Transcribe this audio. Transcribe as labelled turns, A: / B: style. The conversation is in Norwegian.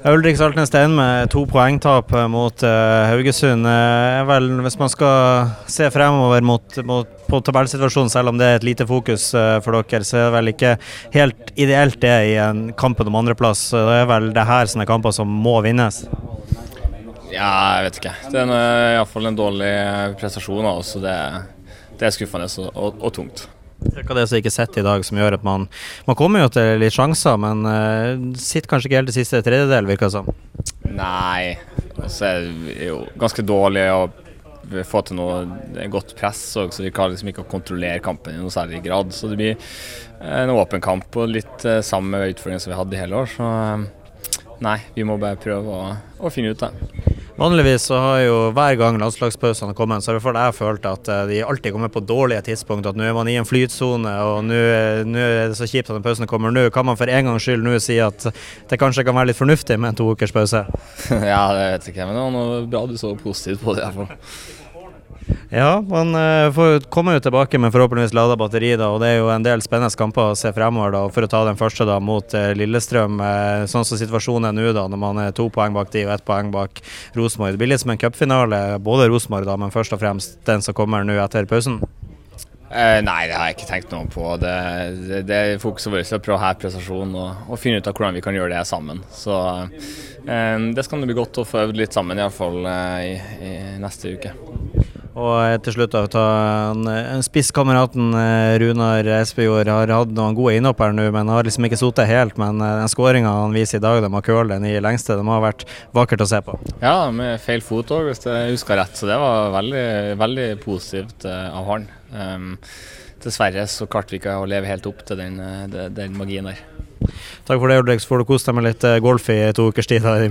A: Ulrik Saltnes Stein med to poengtap mot uh, Haugesund. Uh, vel, hvis man skal se fremover mot, mot, på tabellsituasjonen, selv om det er et lite fokus uh, for dere, så er det vel ikke helt ideelt det i en kampen om andreplass. Det er vel det her som er kamper som må vinnes?
B: Ja, jeg vet ikke. Det er iallfall en dårlig prestasjon, så det, det, er skuffende og, og, og tungt.
A: Hva er det som ikke sitter i dag, som gjør at man Man kommer jo til litt sjanser, men uh, sitter kanskje ikke helt i siste tredjedel, virker det som?
B: Nei, så er det jo ganske dårlig å få til noe godt press, så vi klarer liksom ikke å kontrollere kampen i noe særlig grad. Så det blir en åpen kamp og litt uh, samme utfordring som vi hadde i hele år. Så uh, nei, vi må bare prøve å, å finne ut det.
A: Vanligvis så har jo hver gang landslagspausene kommet, så har jeg følt at eh, de alltid kommer på dårlige tidspunkt. At nå er man i en flytsone, og nå er det så kjipt at den pausen kommer nå. Kan man for en gangs skyld nå si at det kanskje kan være litt fornuftig med en to ukers pause?
B: ja, det vet jeg ikke, men det var noe bra du så positivt på det i hvert fall.
A: Ja, man kommer får komme jo tilbake med forhåpentligvis lada batteri. da, og Det er jo en del spennende kamper å se fremover. da, For å ta den første da mot uh, Lillestrøm. Uh, sånn som situasjonen er nå, da, når man er to poeng bak de og ett poeng bak Rosenborg. Det blir litt som en cupfinale, både Rosenborg, da, men først og fremst den som kommer nå etter pausen.
B: Eh, nei, det har jeg ikke tenkt noe på. Det, det, det er fokuset vårt å prøve å heve prestasjonen og, og, finne ut av hvordan vi kan gjøre det sammen. Så eh, det skal bli godt å få øvd litt sammen, iallfall eh, i, i neste uke.
A: Og til slutt da, ta en, en Spisskameraten eh, Runar Espejord har hatt noen gode innhopp her nå, men har liksom ikke sittet helt. Men eh, den skåringa han viser i dag, de har curlet den i lengste, det må ha vært vakkert å se på.
B: Ja, med feil fot òg, hvis jeg husker rett. Så det var veldig, veldig positivt uh, av han. Um, dessverre så klarte vi ikke å leve helt opp til den, den, den magien der.
A: Takk for det, Ulrik. Så får du kose deg med litt golf i to ukers tid. Da, i